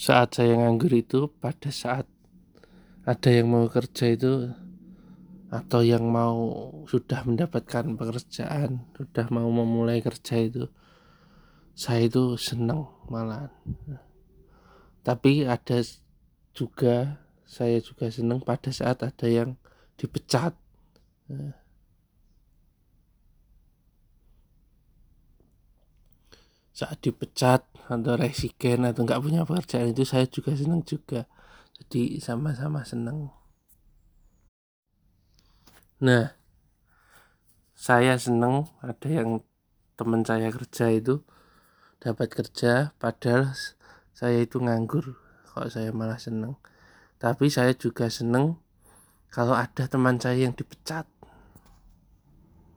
saat saya nganggur itu pada saat ada yang mau kerja itu atau yang mau sudah mendapatkan pekerjaan sudah mau memulai kerja itu saya itu senang malah tapi ada juga saya juga senang pada saat ada yang dipecat saat dipecat atau resigen atau nggak punya pekerjaan itu saya juga senang juga. Jadi sama-sama senang nah saya senang ada yang teman saya kerja itu dapat kerja padahal saya itu nganggur kok saya malah senang tapi saya juga senang kalau ada teman saya yang dipecat